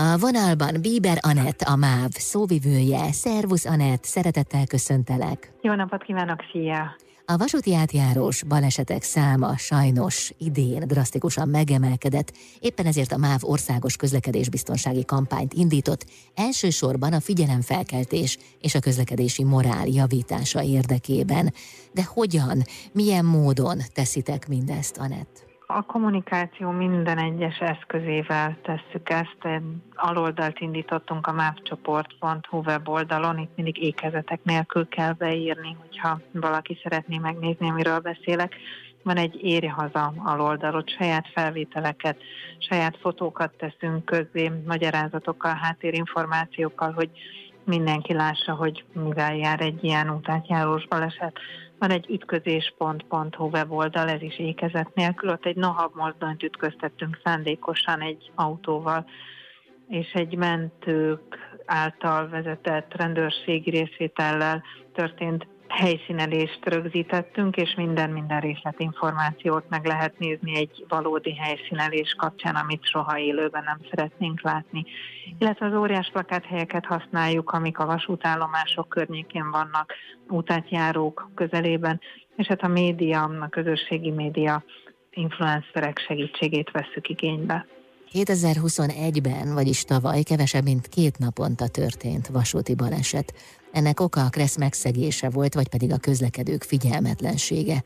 A vonalban Bíber Anett, a MÁV szóvivője. Szervusz Anett, szeretettel köszöntelek. Jó napot kívánok, szia! A vasúti átjárós balesetek száma sajnos idén drasztikusan megemelkedett, éppen ezért a MÁV országos közlekedésbiztonsági kampányt indított, elsősorban a figyelemfelkeltés és a közlekedési morál javítása érdekében. De hogyan, milyen módon teszitek mindezt, Anett? A kommunikáció minden egyes eszközével tesszük ezt. Aloldalt indítottunk a mávcsoport.hu weboldalon, itt mindig ékezetek nélkül kell beírni, hogyha valaki szeretné megnézni, amiről beszélek. Van egy érj haza aloldalot, saját felvételeket, saját fotókat teszünk közé, magyarázatokkal, háttérinformációkkal, hogy mindenki lássa, hogy mivel jár egy ilyen útátjárós baleset. Van egy ütközés.hu weboldal, ez is ékezet nélkül, ott egy nohab mozdonyt ütköztettünk szándékosan egy autóval, és egy mentők által vezetett rendőrségi részvétellel történt helyszínelést rögzítettünk, és minden-minden részletinformációt meg lehet nézni egy valódi helyszínelés kapcsán, amit soha élőben nem szeretnénk látni. Illetve az óriás helyeket használjuk, amik a vasútállomások környékén vannak, útátjárók közelében, és hát a média, a közösségi média influencerek segítségét veszük igénybe. 2021-ben, vagyis tavaly kevesebb, mint két naponta történt vasúti baleset. Ennek oka a kressz megszegése volt, vagy pedig a közlekedők figyelmetlensége.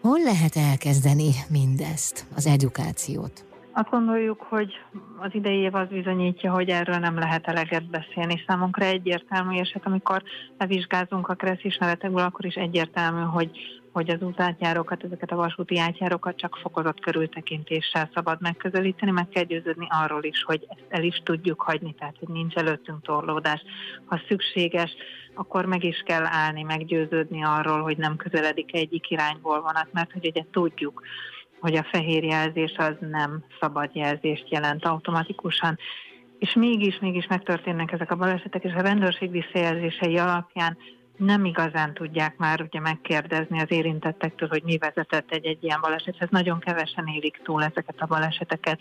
Hol lehet elkezdeni mindezt, az edukációt? Azt gondoljuk, hogy az idei év az bizonyítja, hogy erről nem lehet eleget beszélni. Számunkra egyértelmű, és hát amikor levizsgázunk a kressz ismeretekből, akkor is egyértelmű, hogy hogy az útátjárókat, ezeket a vasúti átjárókat csak fokozott körültekintéssel szabad megközelíteni, meg kell győződni arról is, hogy ezt el is tudjuk hagyni, tehát hogy nincs előttünk torlódás. Ha szükséges, akkor meg is kell állni, meggyőződni arról, hogy nem közeledik egyik irányból vonat, mert hogy ugye tudjuk, hogy a fehér jelzés az nem szabad jelzést jelent automatikusan, és mégis, mégis megtörténnek ezek a balesetek, és a rendőrség visszajelzései alapján nem igazán tudják már ugye megkérdezni az érintettektől, hogy mi vezetett egy-egy ilyen balesethez. Nagyon kevesen élik túl ezeket a baleseteket.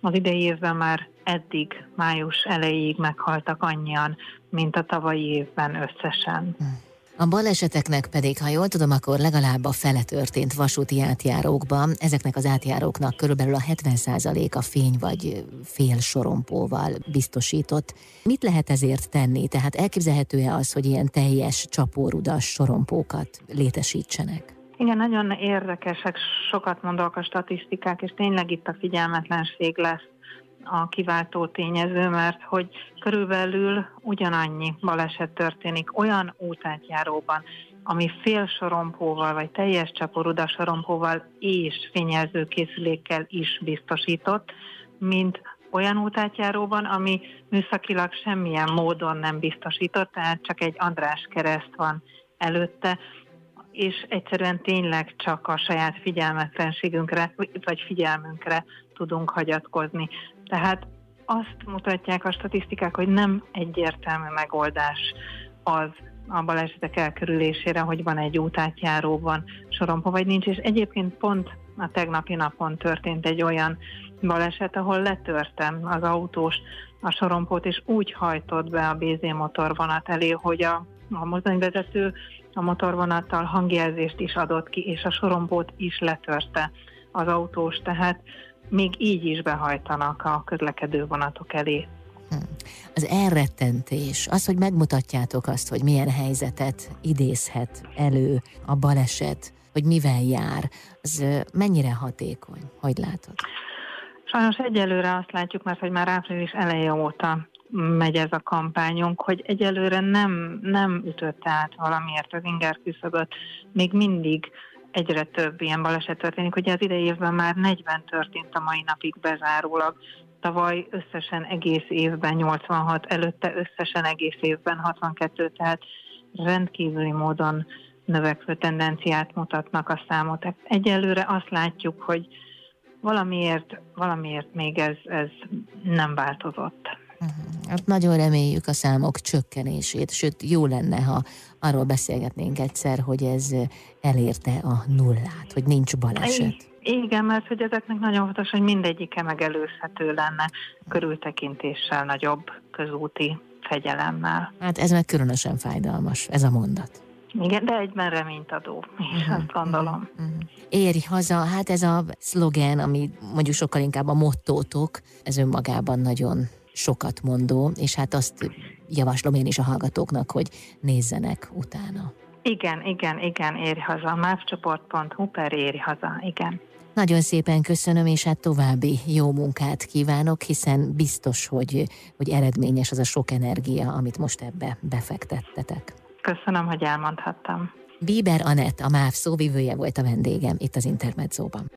Az idei évben már eddig, május elejéig meghaltak annyian, mint a tavalyi évben összesen. Hmm. A baleseteknek pedig, ha jól tudom, akkor legalább a fele történt vasúti átjárókban. Ezeknek az átjáróknak körülbelül a 70%-a fény vagy fél sorompóval biztosított. Mit lehet ezért tenni? Tehát elképzelhető-e az, hogy ilyen teljes csapórudas sorompókat létesítsenek? Igen, nagyon érdekesek, sokat mondok a statisztikák, és tényleg itt a figyelmetlenség lesz a kiváltó tényező, mert hogy körülbelül ugyanannyi baleset történik olyan útátjáróban, ami fél sorompóval vagy teljes csaporuda sorompóval és fényjelzőkészülékkel is biztosított, mint olyan útátjáróban, ami műszakilag semmilyen módon nem biztosított, tehát csak egy András kereszt van előtte, és egyszerűen tényleg csak a saját figyelmetlenségünkre, vagy figyelmünkre tudunk hagyatkozni. Tehát azt mutatják a statisztikák, hogy nem egyértelmű megoldás az a balesetek elkerülésére, hogy van egy útátjáróban sorompa, vagy nincs, és egyébként pont a tegnapi napon történt egy olyan baleset, ahol letörtem az autós a sorompót, és úgy hajtott be a BZ motorvonat elé, hogy a, a mozdonyvezető a motorvonattal hangjelzést is adott ki, és a sorompót is letörte az autós, tehát még így is behajtanak a közlekedő vonatok elé. Hm. Az elrettentés, az, hogy megmutatjátok azt, hogy milyen helyzetet idézhet elő a baleset, hogy mivel jár, az mennyire hatékony? Hogy látod? Sajnos egyelőre azt látjuk, mert hogy már április eleje óta megy ez a kampányunk, hogy egyelőre nem, nem ütött át valamiért az inger küszöböt. Még mindig egyre több ilyen baleset történik. Ugye az idei évben már 40 történt a mai napig bezárólag. Tavaly összesen egész évben 86, előtte összesen egész évben 62, tehát rendkívüli módon növekvő tendenciát mutatnak a számok. egyelőre azt látjuk, hogy valamiért, valamiért még ez, ez nem változott. Uh-huh. Hát nagyon reméljük a számok csökkenését, sőt jó lenne, ha arról beszélgetnénk egyszer, hogy ez elérte a nullát, hogy nincs baleset. Igen, mert hogy ezeknek nagyon fontos, hogy mindegyike megelőzhető lenne körültekintéssel, nagyobb közúti fegyelemmel. Hát ez meg különösen fájdalmas, ez a mondat. Igen, de egyben reményt adó, és uh-huh, azt gondolom. Uh-huh. Érj haza, hát ez a szlogen, ami mondjuk sokkal inkább a mottótok, ez önmagában nagyon sokat mondó, és hát azt javaslom én is a hallgatóknak, hogy nézzenek utána. Igen, igen, igen, érj haza. mávcsoport.hu per érj haza, igen. Nagyon szépen köszönöm, és hát további jó munkát kívánok, hiszen biztos, hogy, hogy eredményes az a sok energia, amit most ebbe befektettetek. Köszönöm, hogy elmondhattam. Bíber Anett, a MÁV szóvivője volt a vendégem itt az Intermedzóban.